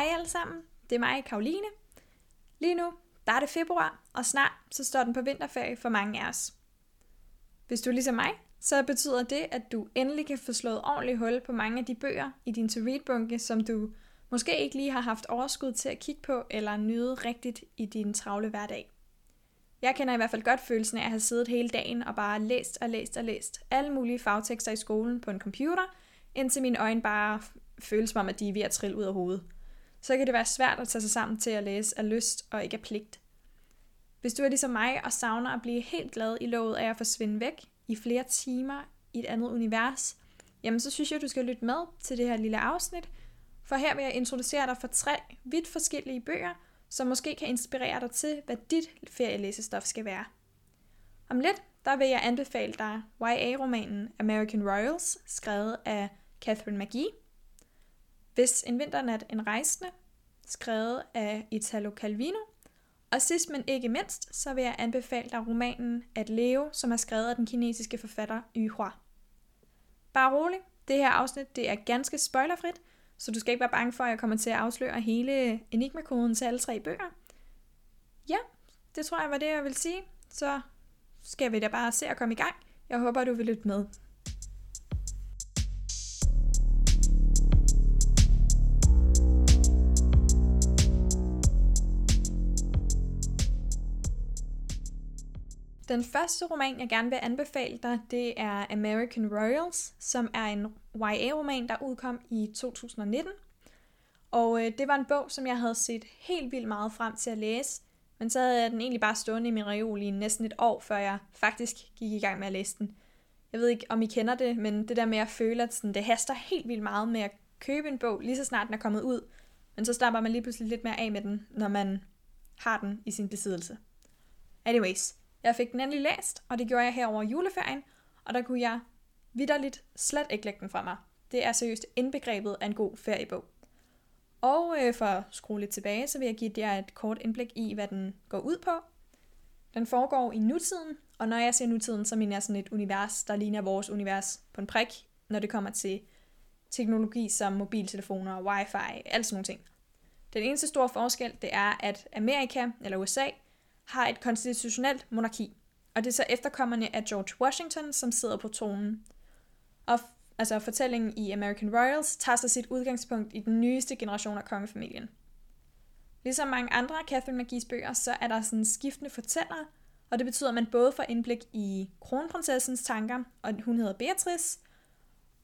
Hej alle sammen, det er mig, Karoline. Lige nu, der er det februar, og snart så står den på vinterferie for mange af os. Hvis du er ligesom mig, så betyder det, at du endelig kan få slået ordentligt hul på mange af de bøger i din to-read-bunke, som du måske ikke lige har haft overskud til at kigge på eller nyde rigtigt i din travle hverdag. Jeg kender i hvert fald godt følelsen af at have siddet hele dagen og bare læst og læst og læst alle mulige fagtekster i skolen på en computer, indtil mine øjne bare føles som om, at de er ved at trille ud af hovedet. Så kan det være svært at tage sig sammen til at læse af lyst og ikke af pligt. Hvis du er ligesom mig og savner at blive helt glad i lovet af at forsvinde væk i flere timer i et andet univers, jamen så synes jeg, du skal lytte med til det her lille afsnit, for her vil jeg introducere dig for tre vidt forskellige bøger, som måske kan inspirere dig til, hvad dit ferielæsestof skal være. Om lidt, der vil jeg anbefale dig YA-romanen American Royals, skrevet af Catherine McGee. Hvis en vinternat en rejsende, skrevet af Italo Calvino. Og sidst men ikke mindst, så vil jeg anbefale dig romanen At leve, som er skrevet af den kinesiske forfatter Yu Hua. Bare rolig, det her afsnit det er ganske spoilerfrit, så du skal ikke være bange for, at jeg kommer til at afsløre hele enigmakoden til alle tre bøger. Ja, det tror jeg var det, jeg vil sige. Så skal vi da bare se at komme i gang. Jeg håber, du vil lytte med. Den første roman, jeg gerne vil anbefale dig, det er American Royals, som er en YA-roman, der udkom i 2019. Og øh, det var en bog, som jeg havde set helt vildt meget frem til at læse, men så havde jeg den egentlig bare stående i min reol i næsten et år, før jeg faktisk gik i gang med at læse den. Jeg ved ikke, om I kender det, men det der med at føle, at sådan, det haster helt vildt meget med at købe en bog, lige så snart den er kommet ud, men så slapper man lige pludselig lidt mere af med den, når man har den i sin besiddelse. Anyways, jeg fik den endelig læst, og det gjorde jeg her over juleferien, og der kunne jeg vidderligt slet ikke lægge den fra mig. Det er seriøst indbegrebet af en god feriebog. Og øh, for at skrue lidt tilbage, så vil jeg give jer et kort indblik i, hvad den går ud på. Den foregår i nutiden, og når jeg siger nutiden, så mener jeg sådan et univers, der ligner vores univers på en prik, når det kommer til teknologi som mobiltelefoner, wifi, alt sådan nogle ting. Den eneste store forskel, det er, at Amerika, eller USA, har et konstitutionelt monarki, og det er så efterkommerne af George Washington, som sidder på tronen. Og altså fortællingen i American Royals tager sig sit udgangspunkt i den nyeste generation af kongefamilien. Ligesom mange andre af Catherine McGee's bøger, så er der sådan skiftende fortællere, og det betyder, at man både får indblik i kronprinsessens tanker, og hun hedder Beatrice,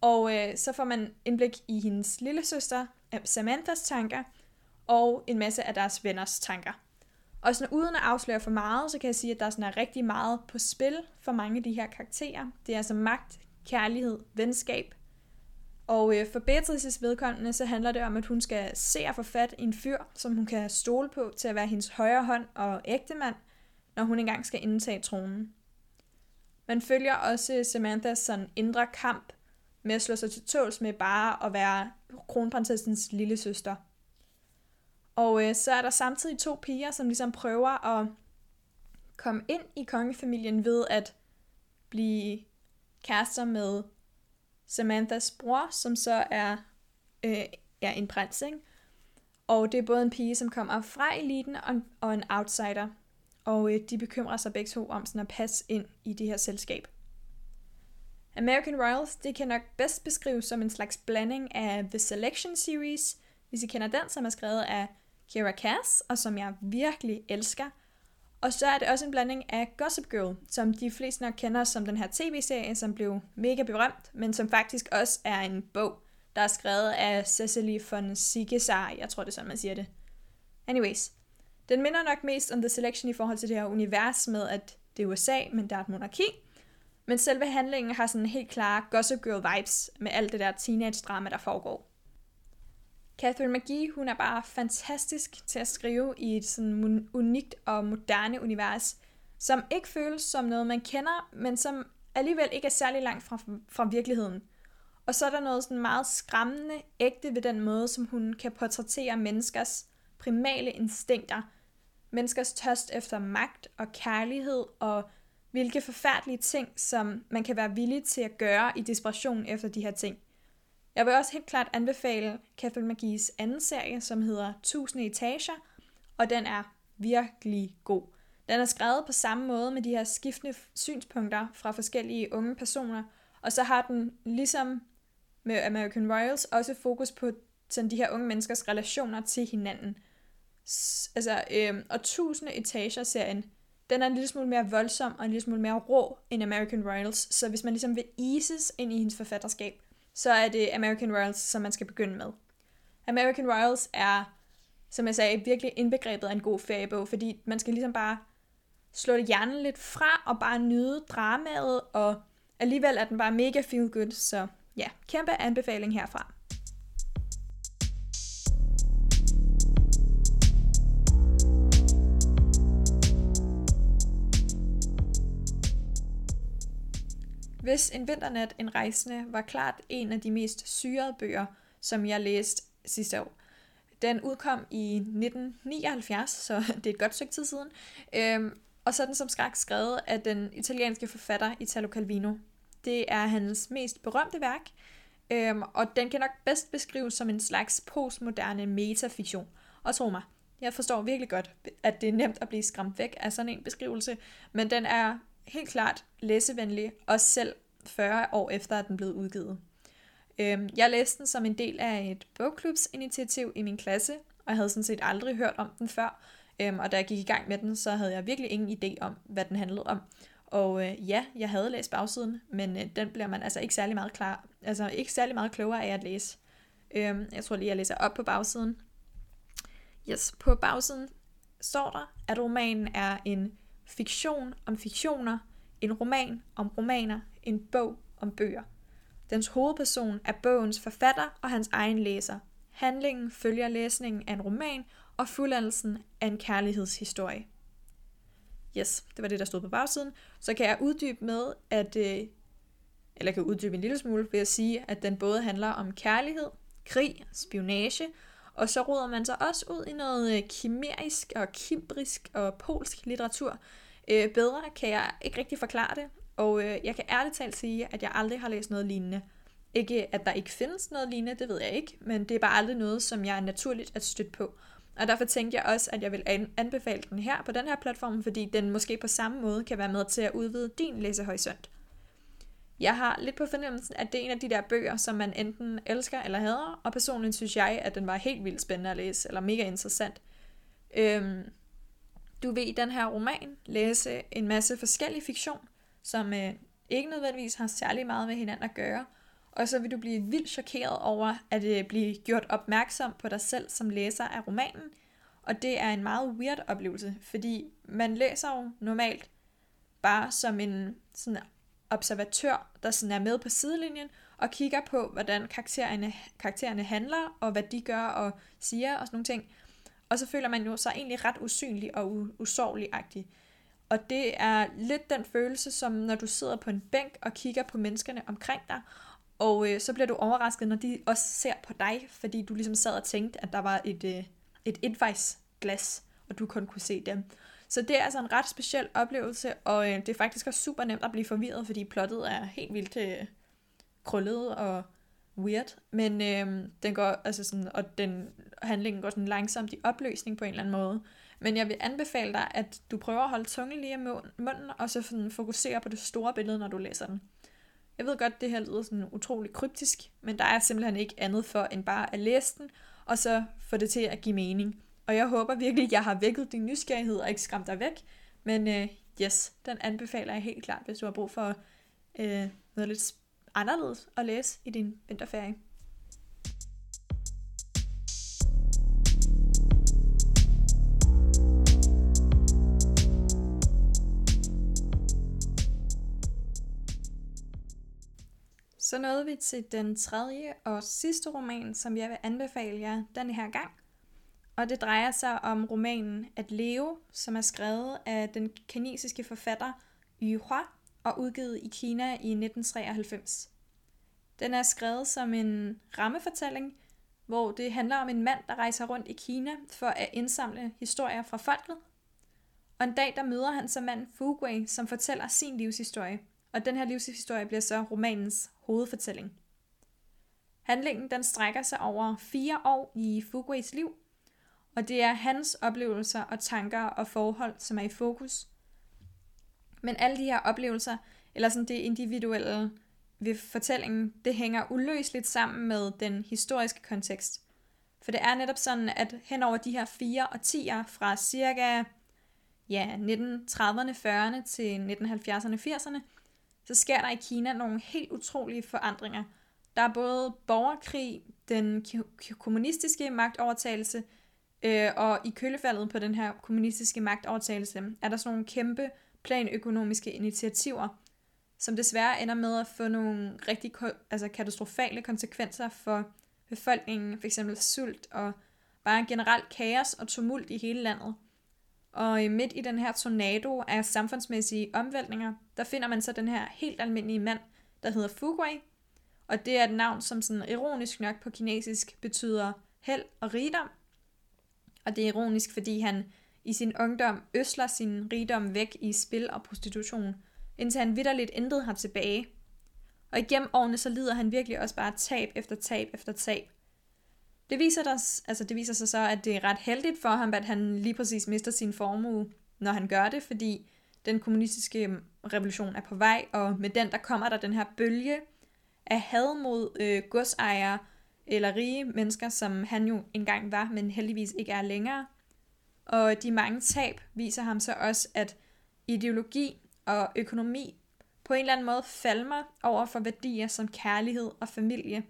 og øh, så får man indblik i hendes lille søster Samanthas tanker, og en masse af deres venners tanker. Og sådan, uden at afsløre for meget, så kan jeg sige, at der sådan er rigtig meget på spil for mange af de her karakterer. Det er altså magt, kærlighed, venskab. Og øh, for Beatrices vedkommende, så handler det om, at hun skal se og få fat i en fyr, som hun kan stole på til at være hendes højre hånd og ægtemand, når hun engang skal indtage tronen. Man følger også Samanthas sådan indre kamp med at slå sig til tåls med bare at være kronprinsessens lille søster. Og øh, så er der samtidig to piger, som ligesom prøver at komme ind i kongefamilien ved at blive kærester med Samanthas bror, som så er øh, ja, en prins, ikke? Og det er både en pige, som kommer fra eliten, og, og en outsider. Og øh, de bekymrer sig begge to om sådan at passe ind i det her selskab. American Royals, det kan nok bedst beskrives som en slags blanding af The Selection Series, hvis I kender den, som er skrevet af Kira Cass, og som jeg virkelig elsker. Og så er det også en blanding af Gossip Girl, som de fleste nok kender som den her tv-serie, som blev mega berømt, men som faktisk også er en bog, der er skrevet af Cecily von Sigesar, jeg tror det er sådan, man siger det. Anyways, den minder nok mest om The Selection i forhold til det her univers med, at det er USA, men der er et monarki. Men selve handlingen har sådan helt klare Gossip Girl vibes med alt det der teenage-drama, der foregår. Catherine McGee, hun er bare fantastisk til at skrive i et sådan unikt og moderne univers, som ikke føles som noget, man kender, men som alligevel ikke er særlig langt fra, fra virkeligheden. Og så er der noget sådan meget skræmmende ægte ved den måde, som hun kan portrættere menneskers primale instinkter. Menneskers tørst efter magt og kærlighed og hvilke forfærdelige ting, som man kan være villig til at gøre i desperation efter de her ting. Jeg vil også helt klart anbefale Catherine McGee's anden serie, som hedder 1000 etager, og den er virkelig god. Den er skrevet på samme måde med de her skiftende synspunkter fra forskellige unge personer, og så har den, ligesom med American Royals, også fokus på sådan de her unge menneskers relationer til hinanden. S- altså, øh, og tusinde etager-serien, den er en lille smule mere voldsom og en lille smule mere rå end American Royals, så hvis man ligesom vil eases ind i hendes forfatterskab, så er det American Royals, som man skal begynde med. American Royals er, som jeg sagde, virkelig indbegrebet af en god feriebog, fordi man skal ligesom bare slå det hjernen lidt fra og bare nyde dramaet, og alligevel er den bare mega feel good, så ja, kæmpe anbefaling herfra. Hvis en vinternat en rejsende var klart en af de mest syrede bøger, som jeg læste sidste år. Den udkom i 1979, så det er et godt stykke tid siden. Øhm, og så er den som skræk skrevet af den italienske forfatter Italo Calvino. Det er hans mest berømte værk, øhm, og den kan nok bedst beskrives som en slags postmoderne metafiktion. Og tro mig, jeg forstår virkelig godt, at det er nemt at blive skræmt væk af sådan en beskrivelse, men den er helt klart læsevenlig, også selv 40 år efter, at den blev udgivet. Øhm, jeg læste den som en del af et bogklubsinitiativ i min klasse, og jeg havde sådan set aldrig hørt om den før. Øhm, og da jeg gik i gang med den, så havde jeg virkelig ingen idé om, hvad den handlede om. Og øh, ja, jeg havde læst bagsiden, men øh, den bliver man altså ikke særlig meget klar, altså ikke særlig meget klogere af at læse. Øhm, jeg tror lige, jeg læser op på bagsiden. Yes, på bagsiden står der, at romanen er en fiktion om fiktioner, en roman om romaner, en bog om bøger. Dens hovedperson er bogens forfatter og hans egen læser. Handlingen følger læsningen af en roman og fuldendelsen af en kærlighedshistorie. Yes, det var det, der stod på bagsiden. Så kan jeg uddybe med, at, øh, eller jeg kan uddybe en lille smule ved at sige, at den både handler om kærlighed, krig, spionage, og så råder man sig også ud i noget øh, kimerisk og kimbrisk og polsk litteratur. Øh, bedre kan jeg ikke rigtig forklare det, og øh, jeg kan ærligt talt sige, at jeg aldrig har læst noget lignende. Ikke at der ikke findes noget lignende, det ved jeg ikke, men det er bare aldrig noget, som jeg er naturligt at støtte på. Og derfor tænkte jeg også, at jeg vil anbefale den her på den her platform, fordi den måske på samme måde kan være med til at udvide din læsehorisont. Jeg har lidt på fornemmelsen, at det er en af de der bøger, som man enten elsker eller hader, og personligt synes jeg, at den var helt vildt spændende at læse, eller mega interessant. Øhm, du vil i den her roman læse en masse forskellig fiktion, som øh, ikke nødvendigvis har særlig meget med hinanden at gøre, og så vil du blive vildt chokeret over at øh, blive gjort opmærksom på dig selv som læser af romanen, og det er en meget weird oplevelse, fordi man læser jo normalt bare som en sådan observatør, der sådan er med på sidelinjen og kigger på, hvordan karaktererne, karaktererne handler, og hvad de gør og siger og sådan nogle ting. Og så føler man jo sig egentlig ret usynlig og usårlig-agtig. Og det er lidt den følelse, som når du sidder på en bænk og kigger på menneskerne omkring dig, og øh, så bliver du overrasket, når de også ser på dig, fordi du ligesom sad og tænkte, at der var et, øh, et etvejsglas, og du kun kunne se dem. Så det er altså en ret speciel oplevelse, og øh, det er faktisk også super nemt at blive forvirret, fordi plottet er helt vildt øh, krøllet og weird, men øh, den går, altså sådan, og den handlingen går sådan langsomt i opløsning på en eller anden måde. Men jeg vil anbefale dig, at du prøver at holde tungen lige i munden, og så sådan fokusere på det store billede, når du læser den. Jeg ved godt, det her lyder sådan utrolig kryptisk, men der er simpelthen ikke andet for end bare at læse den, og så få det til at give mening. Og jeg håber virkelig, at jeg har vækket din nysgerrighed og ikke skræmt dig væk. Men øh, yes, den anbefaler jeg helt klart, hvis du har brug for øh, noget lidt anderledes at læse i din vinterferie. Så nåede vi til den tredje og sidste roman, som jeg vil anbefale jer den her gang. Og det drejer sig om romanen At leve, som er skrevet af den kinesiske forfatter Yu Hua og udgivet i Kina i 1993. Den er skrevet som en rammefortælling, hvor det handler om en mand, der rejser rundt i Kina for at indsamle historier fra folket. Og en dag der møder han så mand Fu Gui, som fortæller sin livshistorie. Og den her livshistorie bliver så romanens hovedfortælling. Handlingen den strækker sig over fire år i Fugues liv, og det er hans oplevelser og tanker og forhold, som er i fokus. Men alle de her oplevelser, eller sådan det individuelle ved fortællingen, det hænger uløseligt sammen med den historiske kontekst. For det er netop sådan, at hen over de her fire årtier fra cirka ja, 1930'erne, 40'erne til 1970'erne, 80'erne, så sker der i Kina nogle helt utrolige forandringer. Der er både borgerkrig, den kommunistiske magtovertagelse, øh, og i kølefaldet på den her kommunistiske magtovertagelse er der sådan nogle kæmpe planøkonomiske initiativer, som desværre ender med at få nogle rigtig altså katastrofale konsekvenser for befolkningen, f.eks. sult og bare generelt kaos og tumult i hele landet. Og øh, midt i den her tornado af samfundsmæssige omvæltninger, der finder man så den her helt almindelige mand, der hedder Fuguai. Og det er et navn, som sådan ironisk nok på kinesisk betyder held og rigdom. Og det er ironisk, fordi han i sin ungdom øsler sin rigdom væk i spil og prostitution, indtil han vidderligt intet har tilbage. Og igennem årene så lider han virkelig også bare tab efter tab efter tab. Det viser, der, altså det viser sig så, at det er ret heldigt for ham, at han lige præcis mister sin formue, når han gør det, fordi den kommunistiske mm, revolution er på vej, og med den der kommer der den her bølge af had mod øh, godsejere eller rige mennesker, som han jo engang var, men heldigvis ikke er længere. Og de mange tab viser ham så også, at ideologi og økonomi på en eller anden måde falmer over for værdier som kærlighed og familie.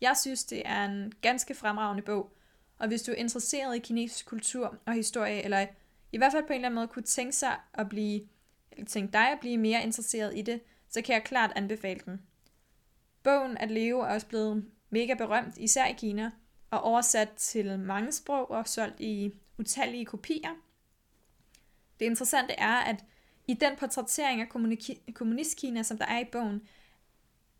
Jeg synes, det er en ganske fremragende bog, og hvis du er interesseret i kinesisk kultur og historie, eller i hvert fald på en eller anden måde kunne tænke sig at blive, eller tænke dig at blive mere interesseret i det, så kan jeg klart anbefale den. Bogen At leve er også blevet mega berømt, især i Kina, og oversat til mange sprog og solgt i utallige kopier. Det interessante er, at i den portrættering af kommunistkina, som der er i bogen,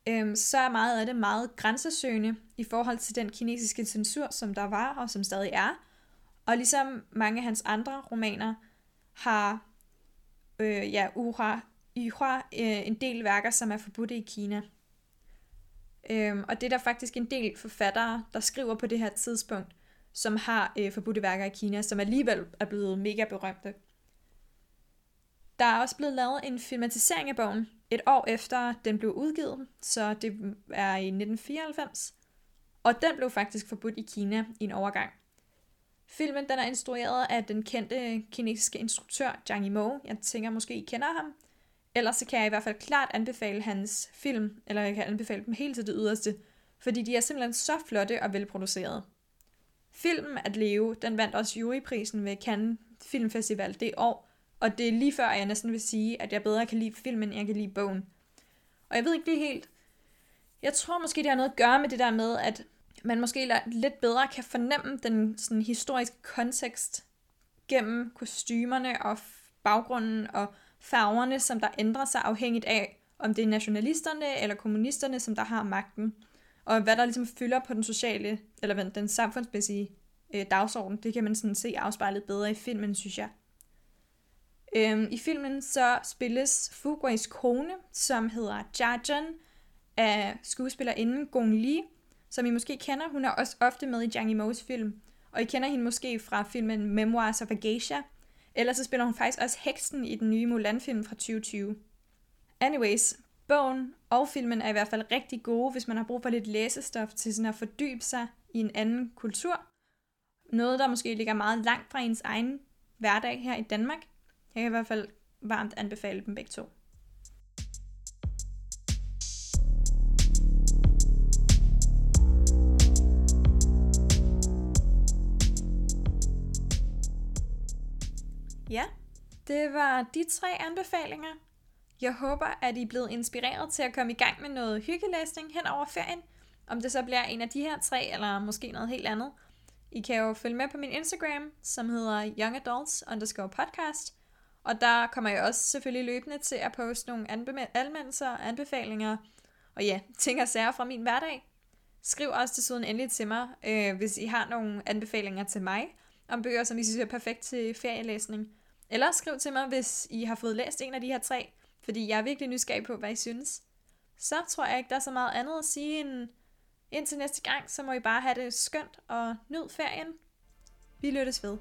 øhm, så er meget af det meget grænsesøgende i forhold til den kinesiske censur, som der var og som stadig er. Og ligesom mange af hans andre romaner har øh, ja, Ura, Yuhua, øh, en del værker, som er forbudte i Kina. Øhm, og det er der faktisk en del forfattere, der skriver på det her tidspunkt, som har øh, forbudte værker i Kina, som alligevel er blevet mega berømte. Der er også blevet lavet en filmatisering af bogen, et år efter den blev udgivet, så det er i 1994. Og den blev faktisk forbudt i Kina i en overgang. Filmen den er instrueret af den kendte kinesiske instruktør Zhang Yimou. Jeg tænker måske, I kender ham. Ellers så kan jeg i hvert fald klart anbefale hans film, eller jeg kan anbefale dem helt til det yderste, fordi de er simpelthen så flotte og velproducerede. Filmen At leve, den vandt også juryprisen ved Cannes Filmfestival det år, og det er lige før, jeg næsten vil sige, at jeg bedre kan lide filmen, end jeg kan lide bogen. Og jeg ved ikke lige helt... Jeg tror måske, det har noget at gøre med det der med, at man måske lidt bedre kan fornemme den sådan, historiske kontekst gennem kostymerne og baggrunden og farverne, som der ændrer sig afhængigt af, om det er nationalisterne eller kommunisterne, som der har magten. Og hvad der ligesom fylder på den sociale, eller den samfundsmæssige øh, dagsorden, det kan man sådan se afspejlet bedre i filmen, synes jeg. Øhm, I filmen så spilles Fuguis kone, som hedder Jajan, af skuespillerinden Gong Li, som I måske kender. Hun er også ofte med i Zhang Yimou's film. Og I kender hende måske fra filmen Memoirs of a Geisha. Ellers så spiller hun faktisk også heksen i den nye Mulan-film fra 2020. Anyways, bogen og filmen er i hvert fald rigtig gode, hvis man har brug for lidt læsestof til sådan at fordybe sig i en anden kultur. Noget, der måske ligger meget langt fra ens egen hverdag her i Danmark. Jeg kan i hvert fald varmt anbefale dem begge to. Ja, det var de tre anbefalinger. Jeg håber, at I er blevet inspireret til at komme i gang med noget hyggelæsning hen over ferien. Om det så bliver en af de her tre, eller måske noget helt andet. I kan jo følge med på min Instagram, som hedder Young Adults underscore podcast. Og der kommer jeg også selvfølgelig løbende til at poste nogle anmeldelser, anbefalinger og ja, ting og sager fra min hverdag. Skriv også desuden endelig til mig, øh, hvis I har nogle anbefalinger til mig om bøger, som I synes er perfekt til ferielæsning. Eller skriv til mig, hvis I har fået læst en af de her tre, fordi jeg er virkelig nysgerrig på, hvad I synes. Så tror jeg ikke, der er så meget andet at sige end, Indtil næste gang, så må I bare have det skønt og nyd ferien. Vi lyttes ved.